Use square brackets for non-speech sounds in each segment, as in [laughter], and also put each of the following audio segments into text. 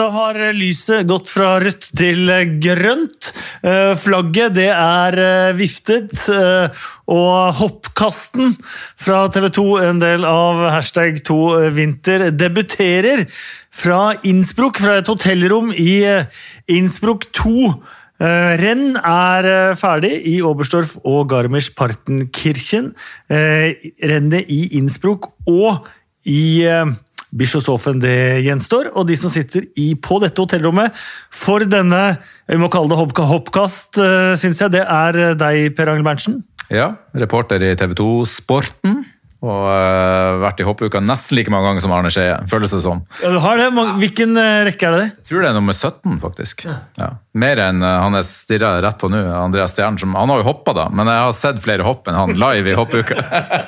Da har lyset gått fra rødt til grønt. Eh, Flagget det er eh, viftet, eh, og hoppkasten fra TV 2, en del av hashtag 2vinter, debuterer fra Innsbruck, fra et hotellrom i eh, Innsbruck 2. Eh, Renn er eh, ferdig i Oberstdorf og Garmisch-Partenkirchen. Eh, Rennet i Innsbruck og i eh, Bischofshofen det gjenstår, og de som sitter i, på dette hotellrommet for denne vi må kalle det hopp, hoppkast, uh, syns jeg, det er deg, Per Angel Berntsen. Ja, reporter i TV 2 Sporten. Og uh, vært i hoppuka nesten like mange ganger som Arne Skeie, føles det som. Ja, du har det. Hvilken rekke er det? Jeg tror det er nummer 17, faktisk. Ja. Mer enn uh, han jeg stirra rett på nå, Andreas Stjern. Som, han har jo hoppa, da, men jeg har sett flere hopp enn han live i hoppuka.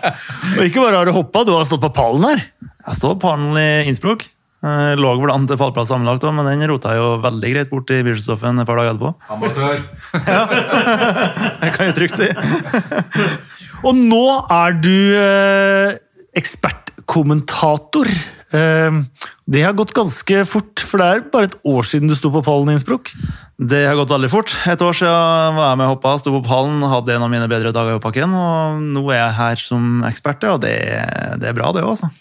[laughs] og ikke bare har du hoppa, du har stått på pallen her. Jeg står på pallen i Innsbruck. Jeg lå vel an til pallplass sammenlagt, men den rota jeg jo veldig greit bort i Bischofshofen et par dager etterpå. Amatør. [laughs] ja, det kan jeg trygt si. [laughs] og nå er du eh, ekspertkommentator. Eh, det har gått ganske fort, for det er bare et år siden du sto på pallen i Innsbruck? Det har gått veldig fort. Et år siden var jeg med og hoppa, sto på pallen, hadde en av mine bedre dager i pakken, og nå er jeg her som ekspert, og det, det er bra, det òg, altså.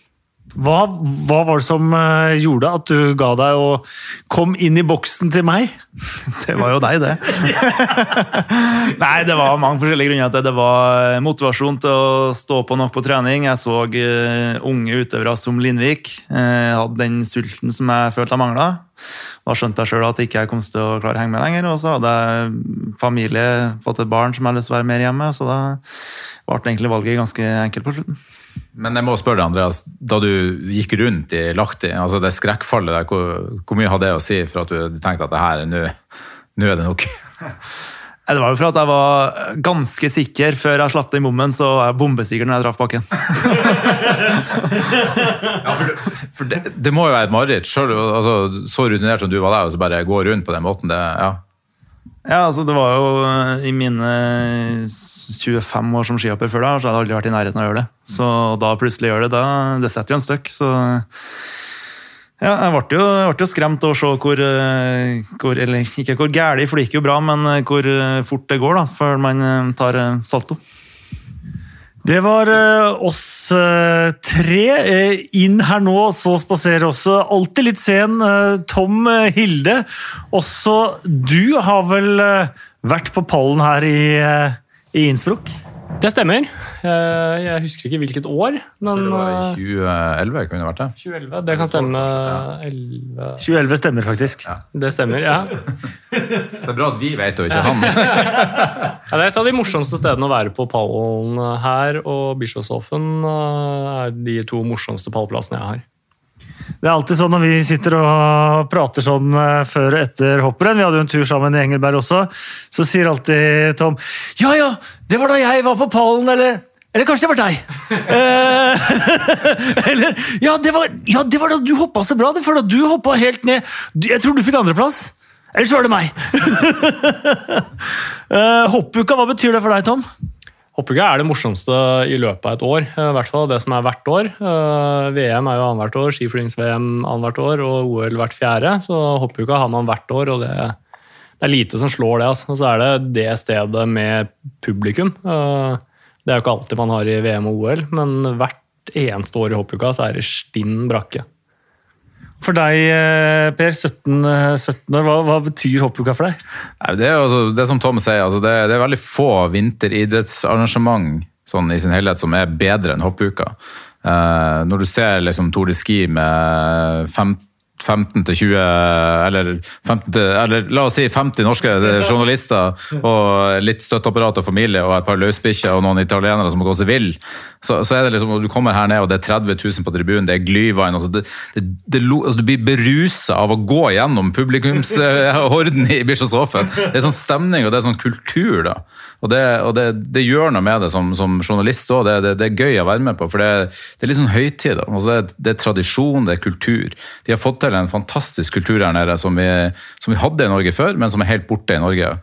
Hva, hva, var det som uh, gjorde at du ga deg og kom inn i boksen til meg? [laughs] Det var jo deg, det. [laughs] Nei, det var mange forskjellige grunner til det. Var motivasjon til å stå på nok på trening. Jeg så uh, unge utøvere som Lindvik. Jeg hadde den sulten som jeg følte jeg mangla. Da skjønte jeg sjøl at ikke jeg kom til å klare å henge med lenger. Og så hadde jeg familie, fått et barn som jeg hadde lyst til å være mer hjemme. Så da ble egentlig valget ganske enkelt på slutten. Men jeg må spørre deg, Andreas, da du gikk rundt i Lahti, altså det skrekkfallet der, hvor, hvor, mye hadde det å si for at du, tenkte at det her, nå er det nok? [laughs] Det var jo for at jeg var ganske sikker før jeg slapp den bommen, så var jeg bombesikker når jeg traff bakken. [laughs] ja, for, det, for det, det, må jo være et mareritt, altså, så rutinert som du var der, og så bare gå rundt på den måten. Det, ja. Ja, altså det var jo eh, I mine 25 år som skihopper før da, så hadde jeg aldri vært i nærheten av å gjøre det. Så da plutselig gjør det, da, det setter jo en støkk. Så ja, jeg ble jo, jeg ble jo skremt å se hvor, eh, hvor Eller ikke hvor gæli, for det gikk jo bra, men eh, hvor fort det går da, før man tar salto. Det var uh, oss uh, tre. Uh, inn her nå så spaserer også alltid litt sen Tom Hilde. Også du har vel vært på pallen her i, i Innsbruck? Det stemmer. Jeg husker ikke hvilket år, men Det var i 2011 kunne det vært det? 2011, Det kan stemme. 11. 2011 stemmer faktisk. Ja. Det stemmer, ja. Det er bra at vi vet, og ikke han. [laughs] ja, det er et av de morsomste stedene å være på pallen her, og Bischofshofen er de to morsomste pallplassene jeg har. Det er alltid sånn når vi sitter og prater sånn før og etter hopprenn, vi hadde jo en tur sammen i Engelberg også, så sier alltid Tom Ja ja, det var da jeg var på pallen, eller eller kanskje det var deg. [laughs] [laughs] eller ja det, var, ja, det var da du hoppa så bra. Det var da du hoppa helt ned. Jeg tror du fikk andreplass. Eller så var det meg. [laughs] Hoppuka, hva betyr det for deg, Tom? Hoppuka er det morsomste i løpet av et år. I hvert fall det som er hvert år. VM er jo annethvert år, skiflygings-VM annethvert år og OL hvert fjerde. Så hoppuka har man hvert år, og det, det er lite som slår det. Altså. Og så er det det stedet med publikum. Det er jo ikke alltid man har i VM og OL, men hvert eneste år i hoppuka så er det stinn brakke. For deg, Per, 17, 17 år, hva, hva, betyr hoppuka for deg? Det er, altså, det som Tom sier, altså det, det, er veldig få vinteridrettsarrangement sånn i sin helhet som er bedre enn hoppuka. Uh, når du ser liksom, Tour de Ski med 15 15 til 20 eller, 15 til, eller, la oss si 50 norske journalister og litt støtteapparat og familie og et par løsbikkjer og noen italienere som har gått seg vill, så, så, er det liksom, du kommer her ned og det er 30 000 på tribunen, det er glyvann altså det, det, det, altså Du blir berusa av å gå gjennom publikumshorden [laughs] i Bischofshofen. Det er sånn stemning og det er sånn kultur. da. Og det, og det, det, gjør noe med det som, som journalist òg. Det, det, er gøy å være med på. For det, er litt sånn høytid. Altså det, er tradisjon, det er kultur. De har fått til en fantastisk kultur her nede som vi, som vi hadde i Norge før, men som er helt borte i Norge.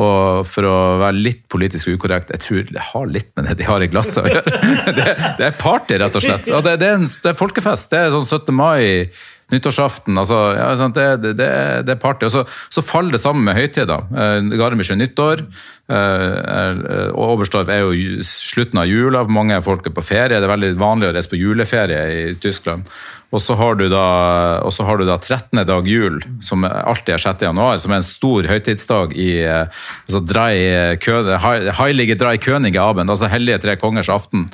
Og for å være litt politisk ukorrekt, jeg tror det har litt med det de har i glasset å gjøre. [laughs] Det, det, er party, rett og slett. Og det, det, er en, det er folkefest. Det er sånn 17. mai nyttårsaften. altså, ja, det er party. Og så, så faller det sammen med høytider. Eh, Garmisch er nyttår. Uh, og Oberstdorf er jo slutten av jula, mange folk er på ferie. Det er veldig vanlig å reise på juleferie i Tyskland. Og så har du da, har du da 13. dag jul, som alltid er 6. januar, som er en stor høytidsdag i eh, altså Drei, Heilige Drei Könige Abend, altså Hellige tre kongers aften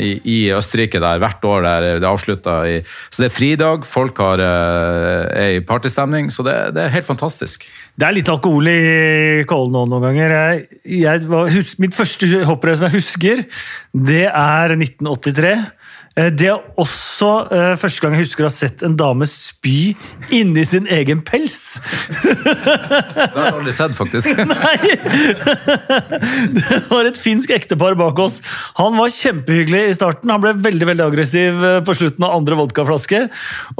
i, i Østerrike der, hvert år der det avslutta i Så det er fridag, folk har, eh, er i partystemning, så det, det er helt fantastisk. Det er litt alkohol i kålen nå noen ganger. Jeg, jeg, mitt første hopprenn som jeg husker, det er 1983. Eh, Det er også uh, første gang jeg husker å ha sett en dame spy inni sin egen pels. Det har jeg aldri sett, faktisk. [laughs] Nei! Det var et finsk ektepar bak oss. Han var kjempehyggelig i starten. Han ble veldig veldig aggressiv eh, på slutten av andre vodkaflaske.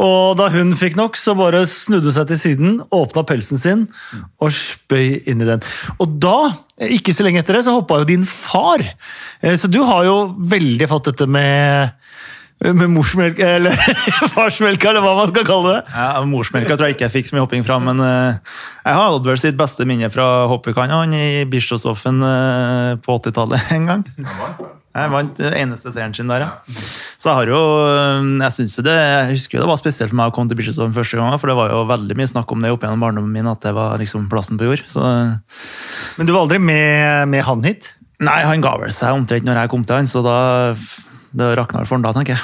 Og da hun fikk nok, så bare snudde hun seg til siden, åpna pelsen sin og spøy inni den. Og da, ikke så lenge etter det, så hoppa jo din far. Så du har jo veldig fått dette med med morsmelk, eller [laughs] farsmelka, eller hva man skal kalle det. Ja, Morsmelka tror jeg ikke jeg fikk så mye hopping fra, men uh, jeg har hatt sitt beste minne fra hoppekana han i Bischofshofen uh, på 80-tallet en gang. Jeg vant eh, eneste seieren sin der, ja. Så jeg har jo eh, Jeg synes jo det, jeg husker jo det var spesielt for meg å komme til Bischofshofen første gang, for det var jo veldig mye snakk om det opp gjennom barndommen min, at det var liksom plassen på jord. Så Men du var aldri med, med han hit? Nei, han ga vel seg omtrent når jeg kom til han, så da det rakna vel for han da, tenker jeg.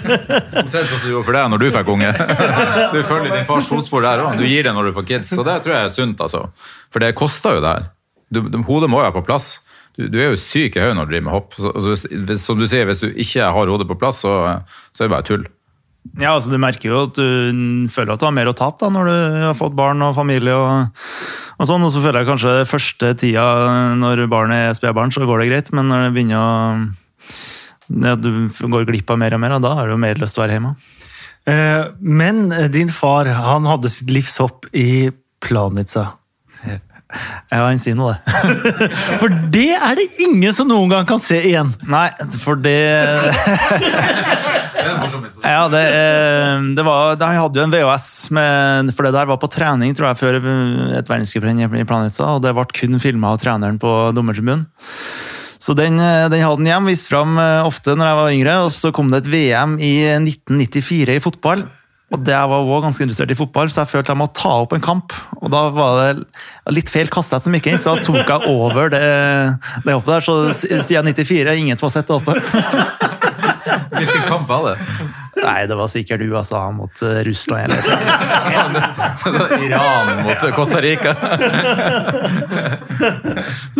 [laughs] Omtrent sånn som du gjorde for deg når du fikk unge. [laughs] Du følger din fars fotspor der òg. Du gir det når du får kids. Så det tror jeg er sunt, altså. For det koster jo det her. Du, du, hodet må jo være på plass. Du, du er jo syk i hodet når du driver med hopp. Så, altså, hvis, hvis, som du sier, hvis du ikke har hodet på plass, så, så er det bare tull. Ja, altså Du merker jo at du føler at du har mer å tape da, når du har fått barn og familie. Og, og sånn, og så føler jeg kanskje første tida når barnet er spedbarn, så går det greit. Men når det begynner å ja, Du går glipp av mer og mer, og da har du jo mer lyst til å være hjemme. Eh, Men eh, din far han hadde sitt livshopp i Planica. Ja, han sier noe, det. [laughs] For det er det ingen som noen gang kan se igjen. Nei, for det Ja, det, eh, det var Jeg hadde jo en VHS, med, for det der var på trening tror jeg, før et verdenscuprenn i Planica, og det ble kun filma av treneren på dommertribunen. Så den, eh, den hadde han hjem, Viste fram eh, ofte når jeg var yngre, og så kom det et VM i 1994 i fotball. Og jeg var også ganske interessert i fotball, så jeg følte jeg måtte ta opp en kamp. Og da var det litt feil kassett som gikk inn, så da tok jeg over det, det hoppet der. Så siden 94 er ingen som har sett det hoppet. Hvilken kamp var det? Nei, det var sikkert USA mot eh, Russland eller noe. [laughs] Iran mot Costa Rica.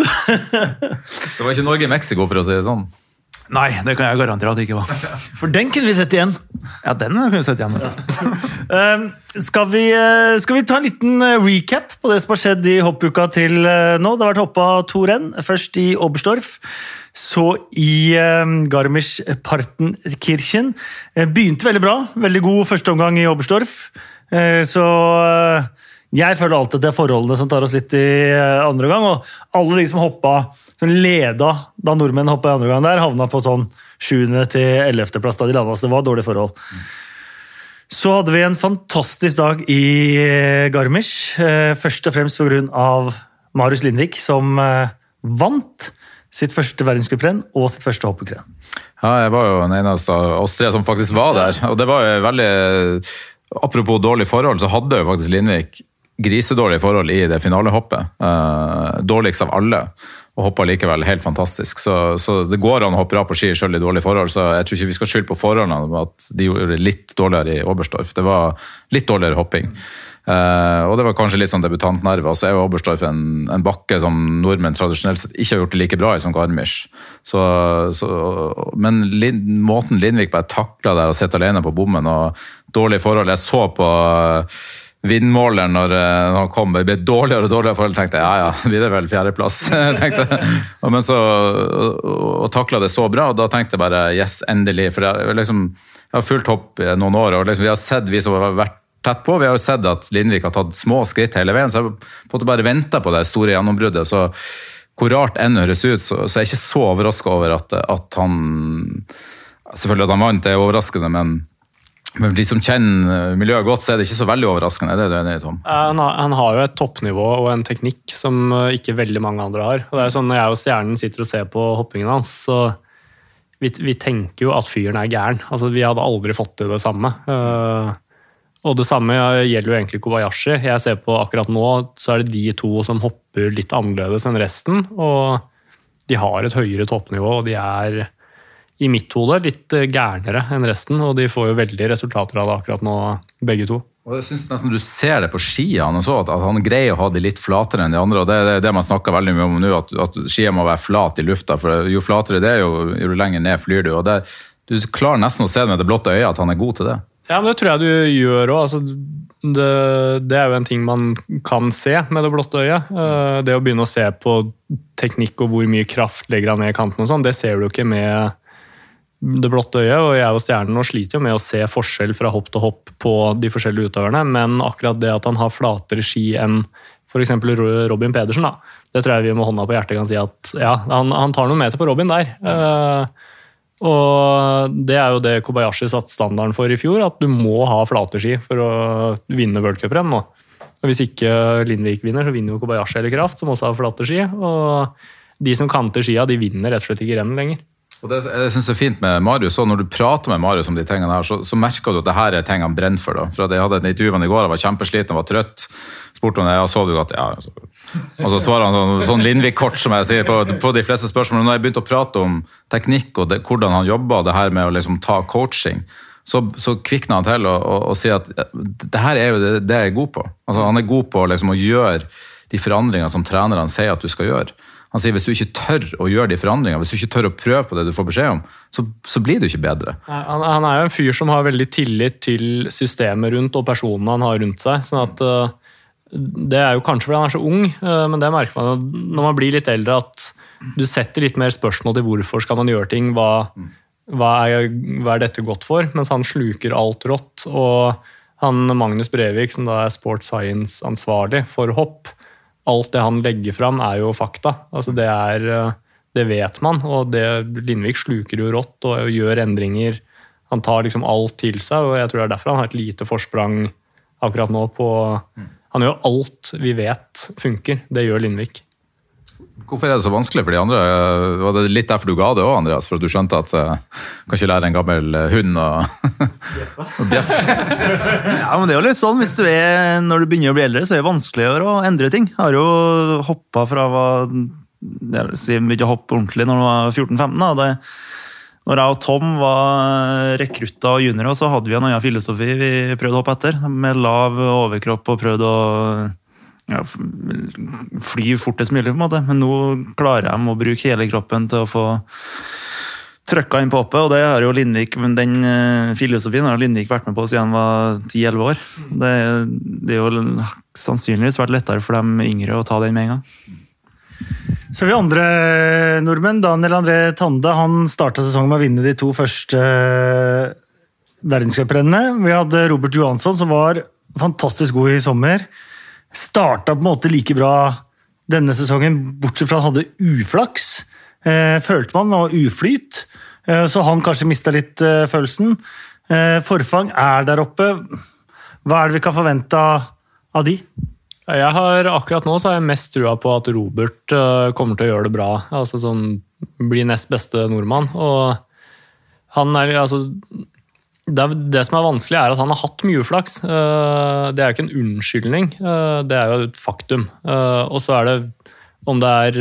Det var ikke Norge-Mexico, for å si det sånn. Nei, det kan jeg garantere at det ikke var. For den kunne vi sett igjen. Ja, den kunne vi sett igjen. vet du. Eh, [laughs] Skal vi, eh, skal vi ta en liten eh, recap på det som har skjedd i hoppuka til eh, nå? Det har vært hoppa to renn. Først i Oberstdorf, så i eh, Garmisch-Partenkirchen. Eh, Begynte veldig bra. Veldig god første omgang i Oberstdorf. Eh, Så jeg føler alltid at det er forholdene som tar oss litt i andre gang. Og alle de som hoppa, som leda da nordmenn hoppa i andre gang der, havna på sånn 7. til 11. plass da de landa. Så det var dårlige forhold. Så hadde vi en fantastisk dag i Garmisch. Først og fremst pga. Marius Lindvik, som vant sitt første verdenscuprenn og sitt første hoppekrenn. Ja, jeg var jo den eneste av oss tre som faktisk var der. Og det var jo veldig Apropos dårlige forhold, så hadde jo faktisk Lindvik grisedårlige forhold i det finalehoppet. Eh, dårligst av alle. Og hoppa likevel helt fantastisk. Så, så det går an å hoppe bra på ski selv i dårlige forhold. Så jeg tror ikke vi skal skylde på forholdene at de gjorde litt dårligere i Oberstdorf. Det var litt dårligere hopping. Eh, og det var kanskje litt sånn debutantnerve. Og så er jo Oberstdorf en, en bakke som nordmenn tradisjonelt sett ikke har gjort det like bra i som Garmisch. Så, så, men Lind, måten Lindvik bare takla der og sitter alene på bommen og dårlige forhold Jeg så på eh, vindmåleren eh, når han kom. Det ble dårligere og dårligere forhold. [laughs] [laughs] tenkte jeg, ja ja, blir det vel fjerdeplass. Men så og, og takla det så bra, og da tenkte jeg bare yes, endelig. For jeg, liksom, jeg har fulgt hopp i noen år, og liksom, vi har sett, vi som har vært tett på, vi har jo sett at Lindvik har tatt små skritt hele veien, så jeg på en måte bare venta på det store gjennombruddet. så hvor rart enn høres ut, så, så er jeg ikke så overraska over at, at han Selvfølgelig at han vant, det er overraskende, men Men de som kjenner miljøet godt, så er det ikke så veldig overraskende. Det er det enig Tom? Han har, han har jo et toppnivå og en teknikk som eh, ikke veldig mange andre har. Og det er sånn Når jeg og Stjernen sitter og ser på hoppingen hans, så vi, vi tenker jo at fyren er gæren. Altså, vi hadde aldri fått til det samme. Uh, og det samme gjelder jo egentlig Kobayashi. Jeg ser på akkurat nå, så er det de to som hopper litt annerledes enn resten. Og de har et høyere toppnivå, og de er i mitt hode litt eh, gærnere enn resten. Og de får jo veldig resultater av det akkurat nå, begge to. Og jeg synes nesten Du ser det på skiene, også, at, han greier å ha de litt flatere enn de andre. og Det er det, det man snakker veldig mye om nå, at, at skia må være flat i lufta. for Jo flatere det er, jo, jo lenger ned flyr du. og det, Du klarer nesten å se med det blotte øyet at han er god til det. Ja, men Det tror jeg du gjør òg. Altså, det, det, er jo en ting man kan se med det blotte øyet. Eh, det å begynne å se på teknikk og hvor mye kraft legger han ned i kanten, og sånn, det ser du ikke med det blotte øyet. Og jeg og Stjernen sliter jo med å se forskjell fra hopp til hopp på de forskjellige utøverne, men akkurat det at han har flatere ski enn f.eks. Robin Pedersen, da, det tror jeg vi med hånda på hjertet kan si at ja, han, han tar noen meter på Robin der. Uh, og Det er jo det Kobayashi satte standarden for i fjor, at du må ha flate ski for å vinne worldcuprenn. Hvis ikke Lindvik vinner, så vinner jo Kobayashi eller Kraft, som også har flate ski. Og de som kanter skia, de vinner rett og slett ikke rennet lenger. Og det jeg synes det er fint med Marius, og Når du prater med Marius om de tingene her, så, så merker du at det her er ting han brenner for. da. For Jeg hadde et intervju med ham i går, han var kjempesliten, var trøtt. Spurte om så du godt? Ja. Og så svarer han sånn, sånn Lindvik-kort, som jeg sier, på, på, de fleste spørsmål. Når jeg begynte å prate om teknikk og det, hvordan han jobba, det her med å liksom ta coaching, så, så kvikna han til og, og, og sier at det her er jo det, det jeg er god på. Altså, han er god på liksom, å gjøre de forandringene som trenerne sier at du skal gjøre. Han sier hvis du ikke tør å gjøre de forandringene, hvis du ikke tør å prøve på det du får beskjed om, så, så blir du ikke bedre. Han, han, er jo en fyr som har veldig tillit til systemet rundt og personene han har rundt seg. sånn at uh, Det er jo kanskje fordi han er så ung, uh, men det merker man når man blir litt eldre, at du setter litt mer spørsmål til hvorfor skal man gjøre ting. Hva, hva, er, hva er, dette godt for? Mens han sluker alt rått. Og han Magnus Brevik, som da er sports science-ansvarlig for hopp, alt det han legger fram, er jo fakta. Altså det, er, eh, det vet man, og det, Lindvik sluker jo rått og gjør endringer. Han tar liksom alt til seg, og jeg tror det er derfor han har et lite forsprang akkurat nå på Han gjør alt vi vet funker. Det gjør Lindvik. Hvorfor er det så vanskelig for de andre? Var det litt derfor du ga det òg, Andreas? For at du skjønte at uh, kan ikke lære en gammel eh, hund å bjeffe? [laughs] ja, men det er jo litt sånn, hvis du er, Når du begynner å bli eldre, så er det vanskeligere å endre ting. Jeg har jo hoppa fra jeg begynte å hoppe ordentlig når jeg var 14-15. da, når jeg og Tom var rekrutter og juniorer, så hadde vi en annen filosofi vi prøvde å hoppe etter. Med lav overkropp og prøvde å ja, fly fortest mulig, på en måte. Men nå klarer de å bruke hele kroppen til å få trøkka inn på hoppet, og det har jo Lindvik, men den uh, filosofien har Lindvik vært med på siden han var 10-11 år. Det, det, er jo sannsynligvis vært lettere for de yngre å ta den med en gang. Så vi andre nordmenn. Daniel André Tande han starta sesongen med å vinne de to første uh, verdenscuprennene. Vi hadde Robert Johansson, som var fantastisk god i sommer starta på en måte like bra denne sesongen, bortsett fra at han hadde uflaks. Eh, følte man var uflyt, eh, så han kanskje mista litt eh, følelsen. Eh, forfang er der oppe. Hva er det vi kan forvente av de? Jeg har, akkurat nå så har jeg mest trua på at Robert uh, kommer til å gjøre det bra. altså sånn, Blir nest beste nordmann. og han er, altså, det, det, som er vanskelig, er at han har hatt mye uflaks. Uh, det er jo ikke en unnskyldning, uh, det er jo et faktum. Eh, og så er det om det er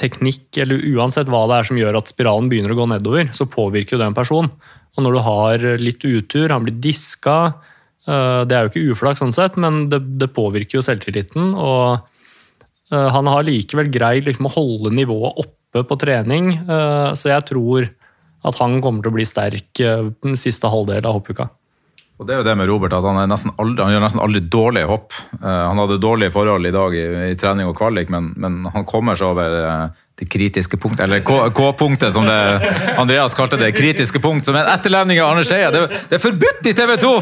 teknikk eller uansett hva det er som gjør at spiralen begynner å gå nedover, så påvirker jo det en person. Og når du har litt utur, han blir diska Det er jo ikke uflaks sånn sett, men det, det påvirker jo selvtilliten. Og han har likevel greid liksom å holde nivået oppe på trening, så jeg tror at han kommer til å bli sterk eh, den siste halvdel av hoppuka. Og det er jo det med Robert, at Han, aldri, han gjør nesten aldri dårlige hopp. Uh, han hadde dårlige forhold i dag i, i trening og kvalik, men, men, han kommer seg over uh, det kritiske punktet, eller K-punktet, som det, Andreas kalte det. Kritiske punkt, som en etterlevning av Arne Skeia. Det, det, er forbudt i TV 2!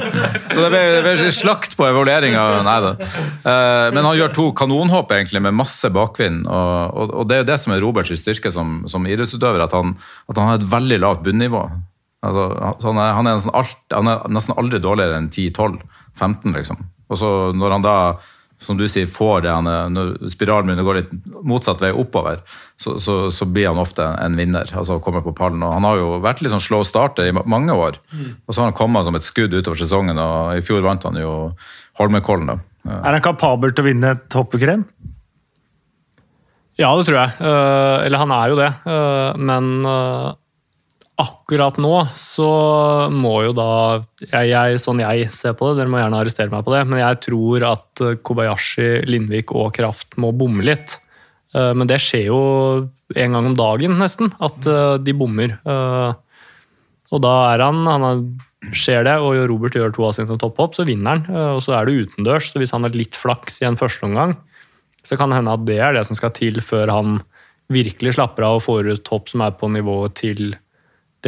Så det ble slakt på evalueringa. Uh, men han gjør to kanonhopp egentlig, med masse bakvind. Og, og, og det er jo det som er Roberts styrke som, som idrettsutøver, at han, at han har et veldig lavt bunnivå. Altså, så han, er, han, er nesten alt, han er nesten aldri dårligere enn 10-12-15, liksom. Og så når han da, som du sier, får det han er, når spiralen begynner å gå litt motsatt vei oppover, så, så, så blir han ofte en vinner. altså kommer på pallen. Og han har jo vært litt sånn slow starter i mange år. Og så har han kommet som et skudd utover sesongen, og i fjor vant han jo Holmenkollen. da. Er han kapabel til å vinne et hoppekrenn? Ja, det tror jeg. Eh, eller han er jo det. Eh, men eh, akkurat nå så må jo da jeg, jeg, Sånn jeg ser på det, dere må gjerne arrestere meg på det, men jeg tror at Kobayashi, Lindvik og Kraft må bomme litt. Men det skjer jo en gang om dagen, nesten, at de bommer. Og da er han, han Skjer det, og Robert gjør to av sine topphopp, så vinner han. Og så er det utendørs, så hvis han har litt flaks i en første omgang, så kan det hende at det er det som skal til før han virkelig slapper av og får ut hopp som er på nivået til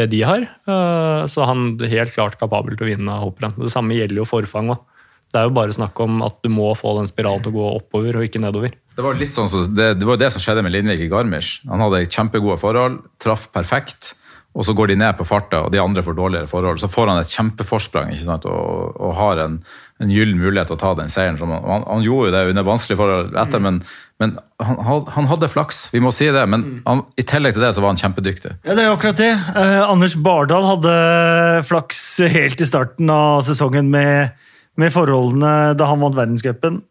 det de har. Eh, så han er helt klart kapabel til å vinne hopprenn. Det samme gjelder jo forfang òg. Det er jo bare snakk om at du må få den spiralen til å gå oppover og ikke nedover. Det var litt sånn, det, det var det som skjedde med Lindvik i Garmisch. Han hadde kjempegode forhold, traff perfekt og så går de ned på farta, og de andre får dårligere forhold. Så får han et kjempeforsprang ikke sant? og, og har en, en gyllen mulighet til å ta den seieren. Han, han, gjorde jo det under vanskelige forhold etter, men, men han, han, hadde flaks, vi må si det. Men han, i tillegg til det så var han kjempedyktig. Ja, det er akkurat det. Eh, Anders Bardal hadde flaks helt i starten av sesongen med, med forholdene da han vant verdenscupen.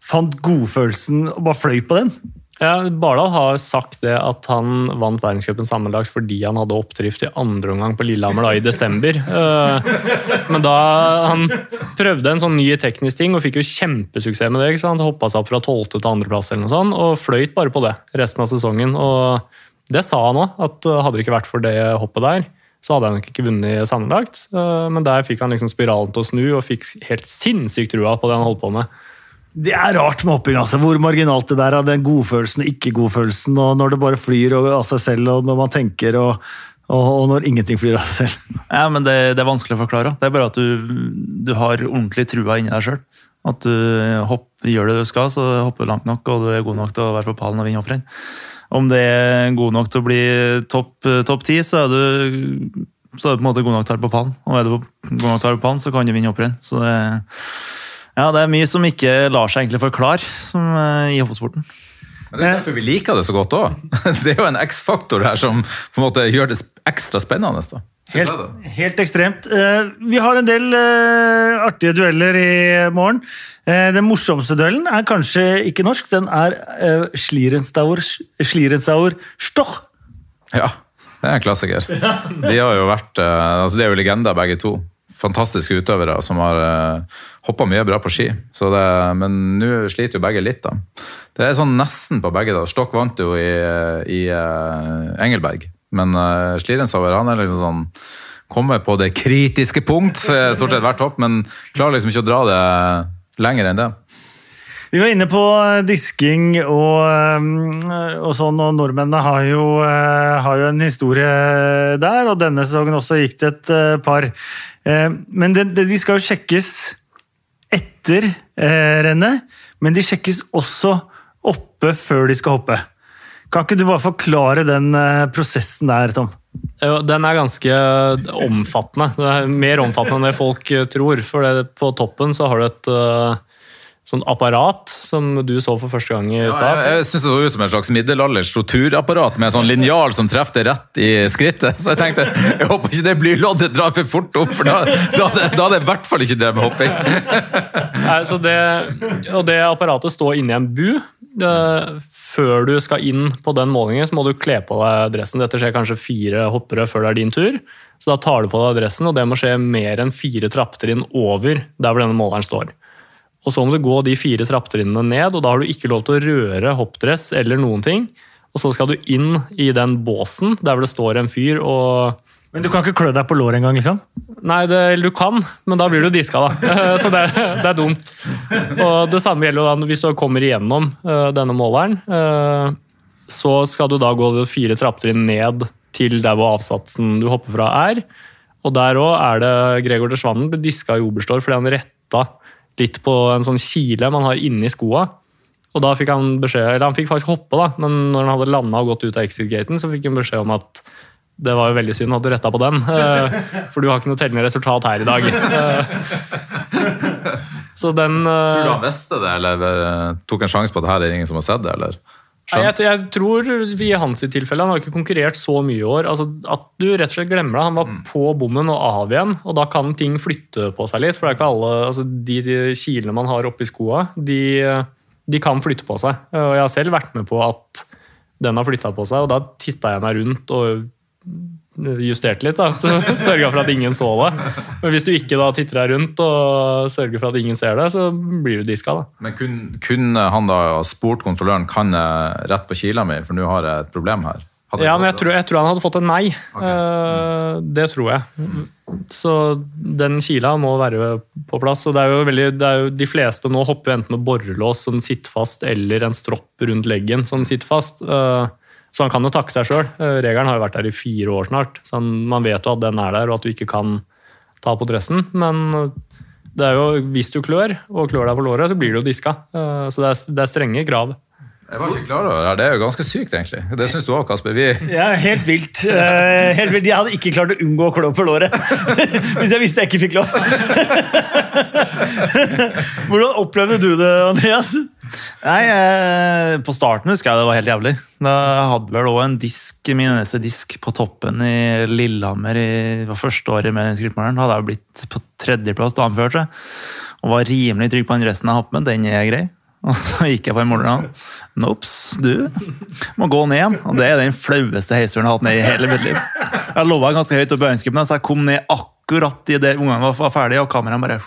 Fant godfølelsen og bare fløy på den. Ja, Bardal har sagt det at han vant verdenscupen sammenlagt fordi han hadde oppdrift i andre omgang på Lillehammer da, i desember. [laughs] Eh, men da han prøvde en sånn ny teknisk ting og fikk jo kjempesuksess med det. ikke sant? Hoppa seg opp fra tolvte til andreplass eller noe sånt, og fløyt bare på det resten av sesongen. og Det sa han òg, at hadde det ikke vært for det hoppet der, så hadde han nok ikke vunnet sammenlagt. Eh, men der fikk han liksom spiralen til å snu og fikk helt sinnssykt trua på det han holdt på med. Det er rart med hopping, altså. hvor marginalt det der er. Den godfølelsen og ikke-godfølelsen, og når det bare flyr av seg selv, og når man tenker, og, og, når ingenting flyr av seg selv. Ja, men det, det, er vanskelig å forklare. Det er bare at du, du har ordentlig trua inni deg sjøl. At du hopp, gjør det du skal, så hopper du langt nok, og du er god nok til å være på pallen og vinne hopprenn. Om det er god nok til å bli topp top ti, så er du så er du på en måte god nok til å være på pallen. Og er du god nok til å være på pallen, så kan du vinne hopprenn. Så det ja, det er mye som ikke lar seg egentlig forklare som, uh, i hoppsporten. Men Det er derfor vi liker det så godt òg. [laughs] Det er jo en X-faktor her som på en måte gjør det ekstra spennende. da. Helt, helt, ekstremt. Uh, vi har en del uh, artige dueller i morgen. Den morsomste duellen er kanskje ikke norsk, den er Schlierenzauer, Schlierenzauer Stoch. Ja, det er en klassiker. [laughs] De har jo vært, altså De er jo legender, begge to fantastiske utøvere som har uh, eh, hoppa mye bra på ski. Det, men nå sliter jo begge litt, da. Det er sånn nesten på begge. da. Stokk vant jo i, i uh, Engelberg, men uh, han er liksom sånn Kommer på det kritiske punkt stort sett hvert hopp, men klarer liksom ikke å dra det lenger enn det. Vi var inne på disking og, og sånn, og nordmennene har jo, har jo, en historie der. Og denne sesongen også gikk det et par Eh, men de skal jo sjekkes etter eh, rennet, men de sjekkes også oppe før de skal hoppe. Kan ikke du bare forklare den eh, prosessen der, Tom? Den er ganske omfattende. Det er mer omfattende enn det folk tror. For på toppen så har du et sånn apparat som du så for første gang i stad. Ja, jeg jeg syns det så ut som en slags middelalders torturapparat med en sånn linjal som treffer rett i skrittet. Så jeg tenkte jeg håper ikke det blir loddet drar for fort opp, for da, da, da hadde jeg i hvert fall ikke drevet med hopping. [laughs] Nei, så det, og det apparatet står inni en bu. Før du skal inn på den målingen, så må du kle på deg dressen. Dette skjer kanskje fire hoppere før det er din tur. Så da tar du på deg dressen, og det må skje mer enn fire trappetrinn over der hvor denne måleren står. Og så må du gå de fire trappetrinnene ned, og da har du ikke lov til å røre hoppdress eller noen ting. Og så skal du inn i den båsen der hvor det står en fyr og Men du kan ikke klø deg på låret engang, liksom? Nei, det, du kan, men da blir du diska, da. [laughs] Så det, det, er dumt. Og det samme gjelder da hvis du kommer igjennom uh, denne måleren. Uh, så skal du da gå fire trappetrinn ned til der hvor avsatsen du hopper fra, er. Og der òg er det Gregor Deschwannen ble diska i Oberstdorf fordi han retta litt på en sånn kile man har inni skoa. Og da fikk han beskjed, eller han fikk faktisk hoppe, da, men når han hadde landa og gått ut av exit-gaten, så fikk han beskjed om at det var jo veldig synd at du retta på den, eh, for du har ikke noe tellende resultat her i dag. Eh, Så den eh, Tror du han visste det, eller tok en sjanse på at det her er ingen som har sett det? eller? Nei, jeg, jeg tror i hans tilfelle Han har ikke konkurrert så mye i år. Altså, at du rett og slett glemmer det. Han var på bommen og av igjen, og da kan ting flytte på seg litt. For det er ikke alle, altså, de, de kilene man har oppi skoa, de, de kan flytte på seg. Og jeg har selv vært med på at den har flytta på seg, og da titta jeg meg rundt og justerte litt. da, [laughs] så Sørga for at ingen så det. Men hvis du ikke da titter deg rundt og sørger for at ingen ser det, så blir du diska. da. Men kun- kunne han da spurt kontrolløren kan jeg rett på kila mi, for nå har jeg et problem her? Hadde Ja, men jeg tror, jeg tror han hadde fått en nei. Okay. Mm. det tror jeg. Så den kila må være på plass. og det er jo veldig, det er jo, De fleste nå hopper enten med borrelås som sitter fast, eller en stropp rundt leggen som sitter fast. Eh, så han kan jo takke seg sjøl. Regelen har jo vært der i fire år snart. så han, Man vet jo at den er der, og at du ikke kan ta på dressen. Men det er jo, hvis du klør, og klør deg på låret, så blir du jo diska. Eh, Så det er, det er strenge krav. Jeg var ikke klar over det. Det er jo ganske sykt, egentlig. Det syns du òg, Kasper. Vi, Ja, helt vilt. Eh, helt vilt. Jeg hadde ikke klart å unngå å klå på låret [laughs] hvis jeg visste jeg ikke fikk lov. [laughs] [laughs] Hvordan opplevde du det, Andreas? Nei, eh, På starten husker jeg det var helt jævlig. Da hadde vel òg en disk, min eneste disk på toppen i Lillehammer i var første året med skrittmåleren. Da hadde jeg blitt på tredjeplass da han seg. Og var rimelig trygg på den resten jeg har hatt med. Den er grei. Og så gikk jeg på en morgen og Nops, du må gå ned igjen. Og det er den flaueste heisturen jeg har hatt ned i hele mitt liv. Jeg lova ganske høyt opp i øyenskripen, så jeg kom ned akkurat idet ungene var var ferdige, og kameraet bare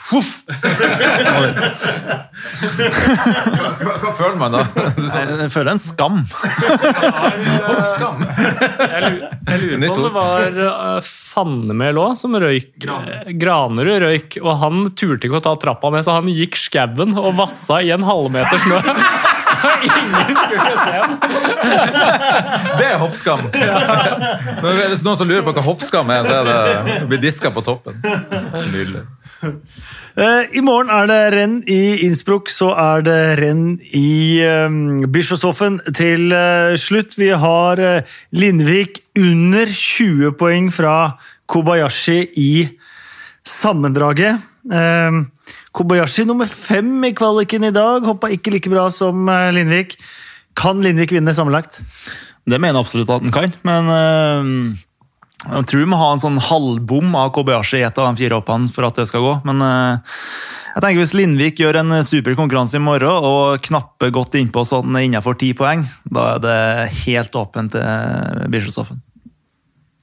hva, hva føler man da? Jeg føler en skam. skam. Jeg, jeg lurer på om det var uh, Fannemel òg som røyk. Granerud røyk, og han turte ikke å ta trappa ned, så han gikk skauen og vassa i en halvmeter snø. [laughs] Så ingen skulle se ham. Det er hoppskam. Ja. Hvis noen som lurer på hva hoppskam er, så er det å bli diska på toppen. Nydelig. Eh, I morgen er det renn i Innsbruck, så er det renn i um, Bischofshofen til eh, slutt. Vi har eh, Lindvik under 20 poeng fra Kobayashi i sammendraget. Eh, Kobayashi nummer fem i kvaliken i dag, hoppa ikke like bra som Lindvik. Kan Lindvik vinne sammenlagt? Det mener jeg absolutt at den kan, men øh, jeg tror vi må ha en sånn halvbom av Kobayashi i et av de fire hoppene for at det skal gå. Men øh, jeg tenker hvis Lindvik gjør en super konkurranse i morgen og knapper godt innpå sånn innenfor ti poeng, da er det helt åpent til Bischofshofen.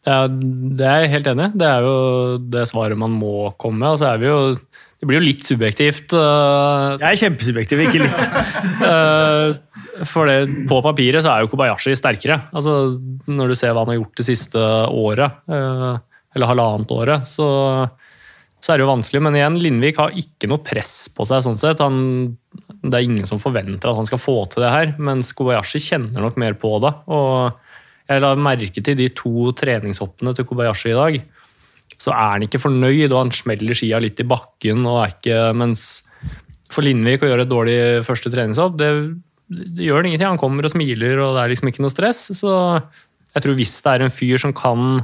Ja, det er jeg helt enig i. Det er jo det svaret man må komme med. Og så er vi jo Det blir jo litt subjektivt. uh, Jeg er kjempesubjektiv, ikke litt. [laughs] [laughs] For det, på papiret så er jo Kobayashi sterkere. Altså, når du ser hva han har gjort det siste året, eh, eller halvannet året, så, så er det jo vanskelig. Men igjen, Lindvik har ikke noe press på seg. sånn sett. Han, det er ingen som forventer at han skal få til det her, mens Kobayashi kjenner nok mer på det. og jeg la merke til de to treningshoppene til Kobayashi i dag. Så er han ikke fornøyd, og han smeller skia litt i bakken. og er ikke, Mens for Lindvik å gjøre et dårlig første treningshopp, det, det gjør det ingenting. Han kommer og smiler, og det er liksom ikke noe stress. Så jeg tror hvis det er en fyr som kan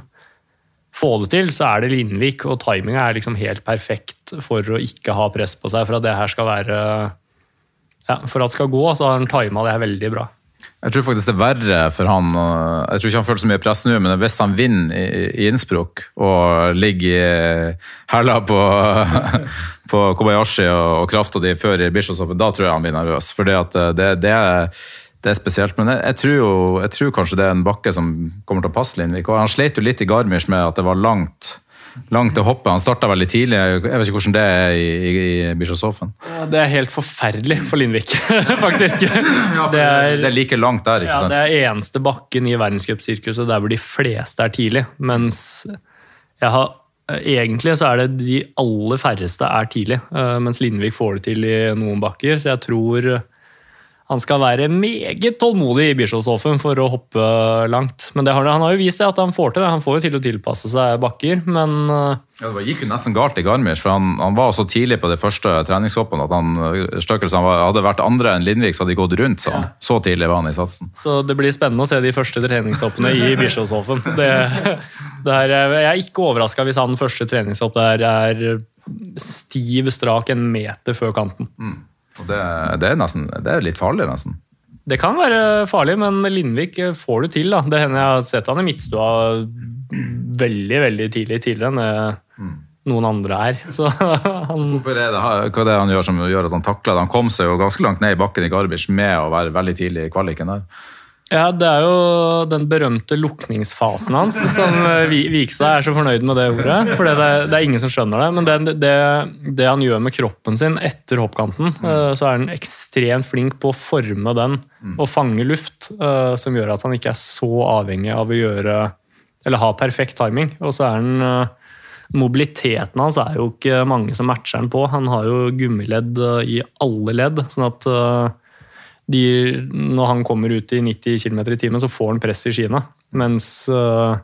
få det til, så er det Lindvik, og timinga er liksom helt perfekt for å ikke ha press på seg, for at det her skal være ja, For at det skal gå, så har han tima det her veldig bra. Jeg tror faktisk det er verre for han Jeg tror ikke han føler så mye press nå, men hvis han vinner i, Innsbruck og ligger i hæla på, [laughs] på Kobayashi og, og krafta di før Bischofshofen, da tror jeg han blir nervøs. For det, det, det, det er spesielt. Men jeg, jeg, tror jo, jeg tror kanskje det er en bakke som kommer til å passe Lindvik. Og han slet jo litt i Garmisch med at det var langt langt å hoppe. Han starta veldig tidlig. Jeg vet ikke hvordan det er i, i, i Bischofshofen. Det er helt forferdelig for Lindvik, [laughs] faktisk. Det er, det er like langt der, ikke Ja, sant? det er eneste bakken i verdenscupsirkuset der hvor de fleste er tidlig. Mens jeg har, egentlig så er det de aller færreste er tidlig. eh, Mens Lindvik får det til i noen bakker. Så jeg tror han skal være meget tålmodig i Bischofshofen for å hoppe langt. Men det har, han har jo vist det at han får til det. Han får jo til å tilpasse seg bakker, men eh, Ja, det gikk jo nesten galt i Garmisch, for han, han var så tidlig på det første treningshoppet at han, han var, hadde vært andre enn Lindvik, så hadde de gått rundt. Så, han. så tidlig var han i satsen. Så det blir spennende å se de første treningshoppene i Bischofshofen. [laughs] Det, det er, jeg er ikke overraska hvis han første treningshopp der er stiv strak en meter før kanten. Og det, det, er nesten, det er litt farlig, nesten. Det kan være farlig, men Lindvik får du til. da. Det hender jeg har sett han i midtstua veldig veldig tidlig, tidligere enn noen andre er. [laughs] Så han, Hvorfor er det, hva er det han gjør som gjør at han takler det? Han kom seg jo ganske langt ned i bakken i Garbisch med å være veldig tidlig i kvaliken der. Ja, det er jo den berømte lukningsfasen hans som Vi- Vikstad er så fornøyd med det ordet. For det, det er ingen som skjønner det. Men det, det, det han gjør med kroppen sin etter hoppkanten, eh, så er han ekstremt flink på å forme den og fange luft, eh, som gjør at han ikke er så avhengig av å gjøre Eller ha perfekt timing. Og så er han eh, Mobiliteten hans er jo ikke mange som matcher han på. Han har jo gummiledd eh, i alle ledd. sånn at eh, de, når han kommer ut i 90 km i timen, så får han press i skiene. Mens uh,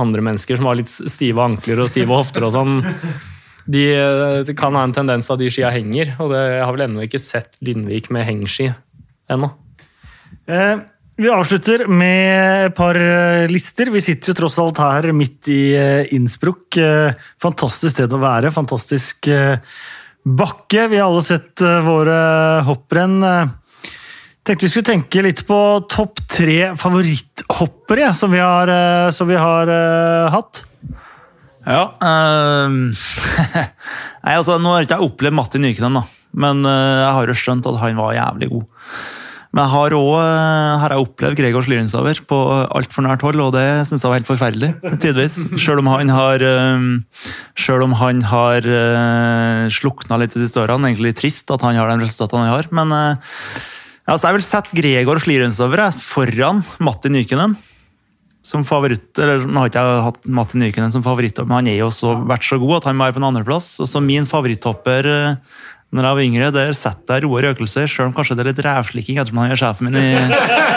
andre mennesker som har litt stive ankler og stive hofter og sånn, de de kan ha en tendens at de skia henger. Og det, jeg har vel ennå ikke sett Lindvik med hengski ennå. Eh, vi avslutter med et par eh, lister. Vi sitter jo tross alt her midt i eh, Innsbruck. Eh, fantastisk sted å være. Fantastisk eh, bakke. Vi har alle sett eh, våre hopprenn. Tenkte vi skulle tenke litt på topp tre favoritthoppere som vi har, eh, som vi har uh, hatt. Ja. ehm, [laughs] Nei, altså, nå har ikke jeg opplevd Matti Nykenen, da. Men eh, jeg har jo skjønt at han var jævlig god. Men jeg har òg har opplevd Gregor Slyrenshaver på altfor nært hold, og det syns jeg var helt forferdelig. tidvis. Selv om han har ehm, om han har slukna litt de siste årene. Egentlig trist at han har den resultatene han har. Men altså, jeg vil sette Gregor Slyrenshaver jeg, foran Matti Nykenen som favoritt, eller Nå har ikke jeg hatt Matti Nykenen som favoritt, men han er jo også vært så god at han må være på en andreplass. Og så min favoritthopper eh, når jeg var yngre, der setter jeg Roar Økelse, selv om kanskje det er litt rævslikking ettersom han er sjefen min i,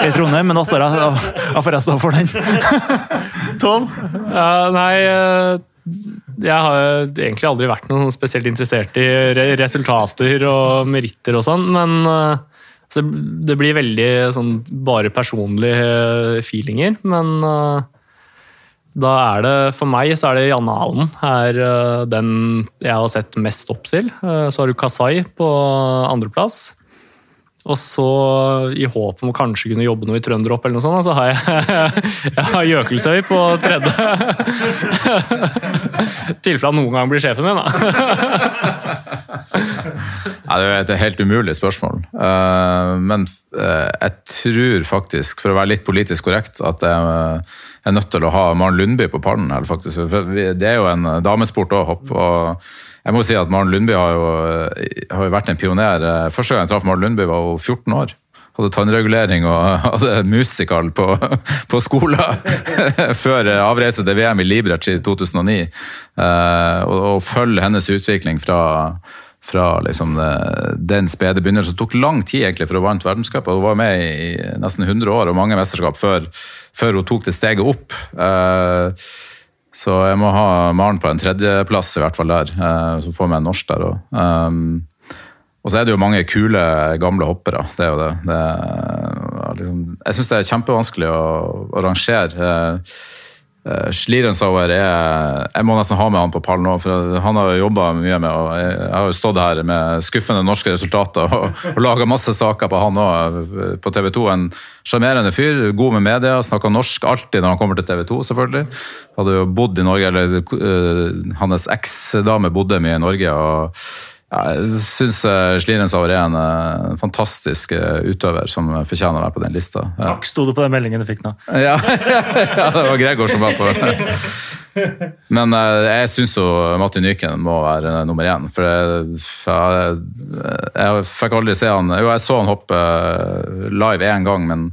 i Trondheim, men da står jeg, da, da får jeg stå for den. [laughs] Tom? Ja, nei eh, Jeg har egentlig aldri vært noe spesielt interessert i re resultater og meritter og sånn, men eh, så det blir veldig sånn bare personlige eh, feelinger. Men eh, da er det for meg så er det Janne Alen er eh, den jeg har sett mest opp til. Så har du Kasai på andreplass. Og så, i håp om å kanskje kunne jobbe noe i Trønderhopp, eller noe sånt, så har jeg, [laughs] jeg har Jøkelsøy på tredje. I [laughs] tilfelle han noen gang blir sjefen min, da. [laughs] Nei, det er et helt umulig spørsmål. Eh, men eh, jeg tror faktisk, for å være litt politisk korrekt, at jeg eh, er nødt til å ha Maren Lundby på pallen her, faktisk. Det er jo en damesport òg, hopp. og jeg må si at Maren Lundby har jo, har vært en pioner. Første gang jeg traff Maren Lundby, var hun 14 år. Hadde tannregulering og [laughs] hadde musical på, på skolen [laughs] før avreise til VM i Liberec i 2009. Eh, og, og følge hennes utvikling fra, fra liksom eh, den spede begynnelsen. Det tok lang tid egentlig for å vant verdenscup, og hun var med i nesten 100 år og mange mesterskap før, før hun tok det steget opp. Eh, så jeg må ha Maren på en tredjeplass, i hvert fall der. eh, Så får vi en norsk der òg. Og så er det jo mange kule, gamle hoppere. Det er jo det. det er, liksom, jeg syns det er kjempevanskelig å, å rangere. Eh, eh, er Jeg må nesten ha med han på pallen nå, for han har jo jobba mye med og Jeg har jo stått her med skuffende norske resultater og, og laga masse saker på han òg, på TV 2. En sjarmerende fyr, god med media, snakker norsk alltid når han kommer til TV 2, selvfølgelig. Hadde jo bodd i Norge, eller uh, hans eksdame bodde mye i Norge. og jeg syns Schlierenzauer er en eh, fantastisk eh, utøver som fortjener å være på den lista. Ja. Takk, sto det på den meldingen du fikk nå. [laughs] Ja, ja, det var Gregor som var på Men eh, jeg syns jo Matti Nyken må være nummer én. For jeg, jeg, jeg fikk aldri se han Jo, jeg så han hoppe eh, live én gang, men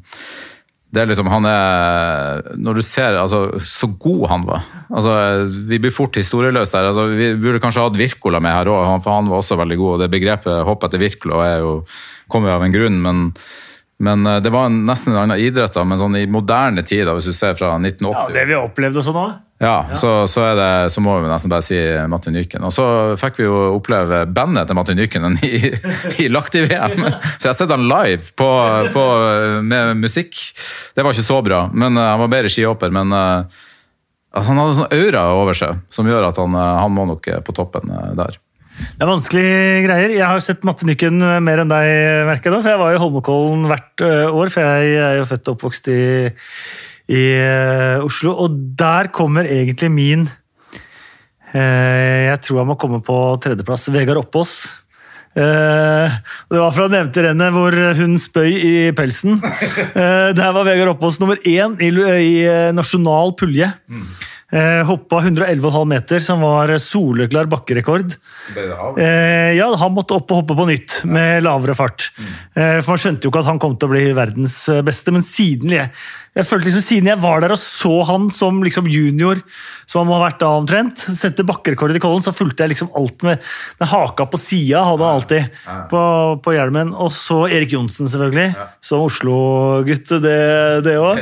det er liksom, han er Når du ser altså, så god han var altså, Vi blir fort historieløse der. Altså, vi burde kanskje hatt Wirkola med her òg, for han var også veldig god. og Det begrepet 'hopp etter Wirkola' er kommer jo av en grunn, men Men eh, det var en, nesten en annen idrett, da, men sånn i moderne tid, da, hvis du ser fra 1980 Ja, det vi har opplevd og sånn òg. Ja, Så, så, er det, så må vi nesten bare si Martin Nyken. Og så fikk vi jo oppleve bandet til Martin Nyken i, i Lahti-VM. Så jeg har sett han live på, på, med musikk. Det var ikke så bra, men eh, han var bedre skihopper. Men at han hadde sånn aura over seg som gjør at han, eh, han må nok på toppen der. Det er vanskelige greier. Jeg har sett Matte Nykken mer enn deg, merker jeg for jeg var i Holmenkollen hvert år, for jeg er jo født og oppvokst i, i Oslo, og der kommer egentlig min eh, Jeg tror han må komme på tredjeplass. Vegard Oppås. Eh, det var fra nevnte rennet hvor hun spøy i pelsen. [laughs] Eh, der var Vegard Oppås nummer én i, i eh, nasjonal pulje. Eh, hoppa 111,5 meter, som var soleklar bakkerekord. Eh, ja, han måtte opp og hoppe på nytt med lavere fart. Eh, for Man skjønte jo ikke at han kom til å bli verdens eh, beste, men siden jeg, jeg følte liksom siden jeg var der og så han som liksom junior, som han må ha vært da omtrent, sette bakkerekord i Kollen, så fulgte jeg liksom alt med den haka på sida, hadde han alltid på, på hjelmen. Og så Erik Johnsen, selvfølgelig, som Oslo-gutt, det òg.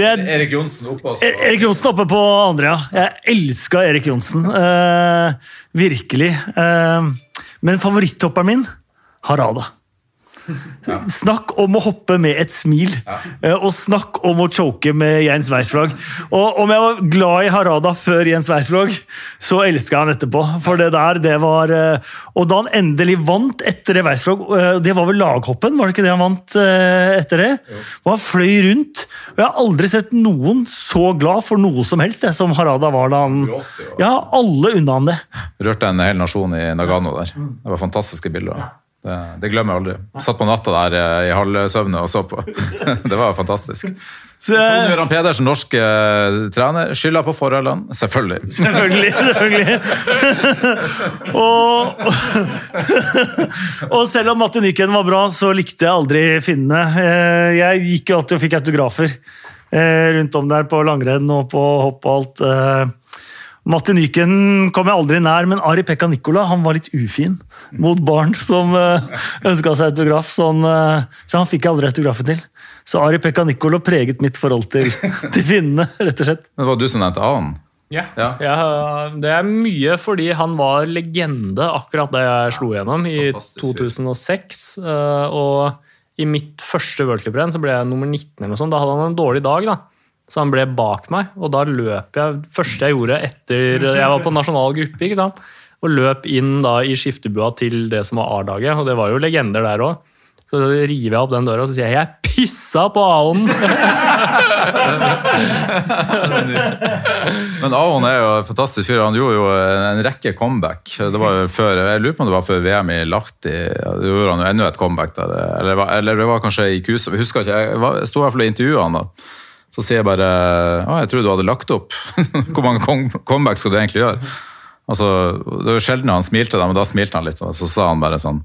Er [laughs] Erik Johnsen oppe også. E- Erik Johnsen oppe på andre, ja. Jeg elska Erik Johnsen. Eh, virkelig. Eh, men favoritthopperen min, Harada. Snakk om å hoppe med et smil, ja. og snakk om å choke med Jens Weisflog. Og om jeg var glad i Harada før Jens Weisflog, så elska jeg han etterpå. For det der, det var eh, Og da han endelig vant etter det Weisflog, eh, det var vel laghoppen, var det ikke det han vant eh, etter det? Og han fløy rundt. Og jeg har aldri sett noen så glad for noe som helst, det, som Harada var da han Ja, alle unna han det. Rørte en hel nasjon i Nagano der. Det var fantastiske bilder. Det, det glemmer jeg aldri. Satt på natta der i i halvsøvne og så på. [laughs] Det var fantastisk. Så, eh, Pedersen, norsk eh, trener, skylder på forholdene. Selvfølgelig. Selvfølgelig. selvfølgelig. [laughs] og, og selv om Matti Nyken var bra, så likte jeg aldri finnene. Eh, Jeg gikk jo alltid og fikk autografer eh, rundt om der på langrenn og på hopp og alt. Eh. Matti Nyken kom jeg aldri nær, men Ari Pekka Nicola han var litt ufin mot barn som ønska seg autograf. Så han, eh, så han fikk jeg aldri autografen til. Så Ari Pekka Nicola preget mitt forhold til, [laughs] til finnene, rett og slett. Det var du som nevnte Anen. Ja. Ja. Ja, det er mye fordi han var legende akkurat da jeg slo gjennom i Fantastisk 2006. eh, Og i mitt første worldcuprenn så ble jeg nummer 19, eller noe sånt. Da hadde han en dårlig dag. da. Så han ble bak meg, og da løp jeg første jeg gjorde etter Jeg var på nasjonal gruppe, ikke sant? Og løp inn da i skiftebua til det som var A-laget, og det var jo legender der òg. Så river jeg opp den døra og så sier jeg 'jeg pissa på A-en'! [laughs] Men A-en er jo en fantastisk fyr. Han gjorde jo en, rekke comeback. Det var jo før, jeg lurer på om det var før VM i Lahti. Da gjorde han jo enda et comeback der. Eller, eller det var kanskje i Kusa. Husker ikke. Jeg sto i hvert fall og intervjua han da. Så sier jeg bare Å, jeg trodde du hadde lagt opp. [laughs] Hvor mange come- comeback skal du egentlig gjøre? Altså, det var sjelden han smilte, da, men da smilte han litt. Og så sa han bare sånn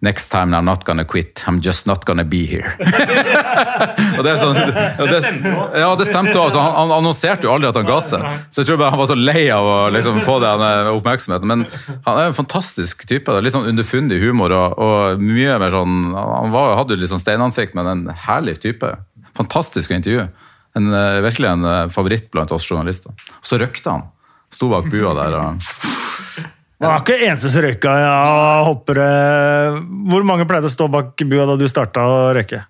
Next time I'm not gonna quit. I'm just not gonna be here. [laughs] og det, er sånn, og det, ja, det stemte også. Han, han annonserte jo aldri at han ga seg. Så jeg tror bare han var så lei av å liksom, få den eh, oppmerksomheten. Men han er en fantastisk type. da. Litt sånn underfundig humor og, og mye mer sånn Han var, hadde jo litt sånn steinansikt, men en herlig type. Fantastisk å intervjue. En, eh, virkelig en eh, favoritt blant oss journalister. Så røkte han. Sto bak bua der og Han var ikke eneste som røyka ja, hoppere. Hvor mange pleide å stå bak bua da du starta å røyke?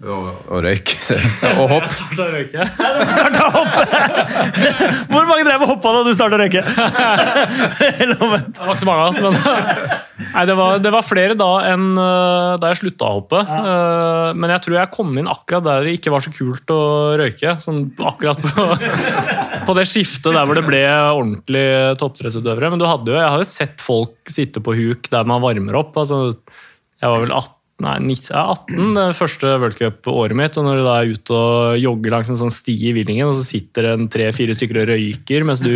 Og, og røyk. [laughs] Og hopp. Da røyker jeg. Starta [laughs] å hoppe! [laughs] Hvor mange drev og hoppa da du starta å røyke? Det var ikke så mange av oss, men Nei, det, var, det var flere da enn øh, da jeg slutta å hoppe. Øh, men jeg tror jeg kom inn akkurat der det ikke var så kult å røyke. Sånn akkurat på, på det skiftet der hvor det ble ordentlig toppidrettsutøvere. Men du hadde jo, jeg har jo sett folk sitte på huk der man varmer opp. altså Jeg var vel 18. Nei, 19, ja, 18 det første worldcupåret mitt. og Når du da er ute og jogger langs en sånn sti i Villingen, og så sitter det tre-fire stykker og røyker mens du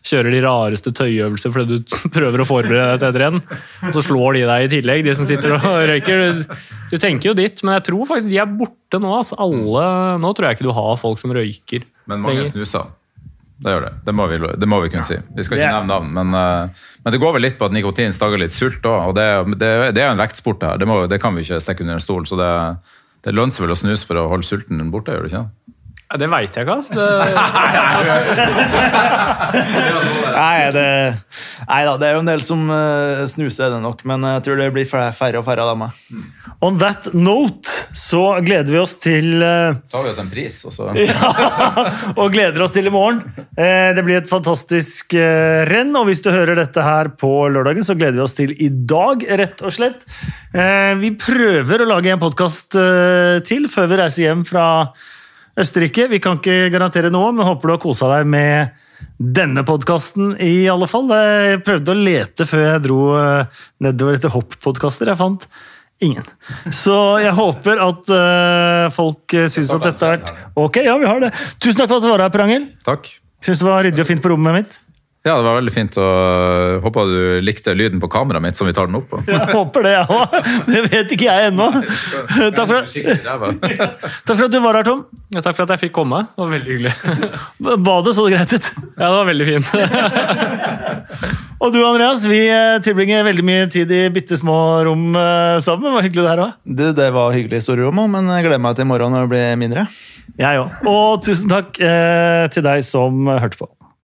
kjører de rareste tøyøvelser fordi du [laughs] prøver å forberede deg til et renn. Og så slår de deg i tillegg, de som sitter og [laughs] røyker. Du, du tenker jo ditt, men jeg tror faktisk de er borte nå. Altså alle, nå tror jeg ikke du har folk som røyker. Men mange lenger. snusa. Det gjør det. Det må vi, det må vi kunne si. Vi skal ikke Det nevne navn, men, eh, men det går vel litt på at nikotin stagger litt sult òg. Og det, det, det er jo en vektsport, det her. Det, må, det kan vi ikke stikke under en stol. Så det, det lønner seg vel å snuse for å holde sulten borte, gjør det ikke? Ja, det veit jeg ikke, altså. Det, [laughs] Nei, [laughs] det, nei da, det er jo en del som eh, snuser, er det nok, men jeg tror det blir færre og færre av dem. On that note så gleder vi oss til eh, tar vi oss en pris, og så [laughs] og gleder oss til i morgen. Eh, Det blir et fantastisk eh, renn, og hvis du hører dette her på lørdagen, så gleder vi oss til i dag, rett og slett. Eh, Vi prøver å lage en podkast til før vi reiser hjem fra Østerrike. Vi kan ikke garantere noe, men håper du har kosa deg med denne podkasten i alle fall. Jeg prøvde å lete før jeg dro nedover etter hopp-podkaster. Jeg fant ingen. Så jeg håper at uh, folk uh, syns at dette har vært Ok, ja, vi har det. Tusen takk for at du var her, Per Angel. Takk. Syns det var ryddig og fint på rommet mitt. Ja, det var veldig fint. og Håper du likte lyden på kameraet mitt som vi tar den opp på. Jeg håper det, jeg òg. Det vet ikke jeg ennå. Takk for at du var her, Tom. ja, takk for at jeg fikk komme. Det var veldig hyggelig. Badet så det greit ut. Ja, det var veldig fint. Og du, Andreas, vi eh, tilbringer veldig mye tid i bitte små rom eh, sammen. Det var hyggelig det her òg. Du, Det var hyggelig i store rom, også, men jeg gleder meg til i morgen når det blir mindre. Jeg òg. Og tusen takk eh, til deg som hørte på.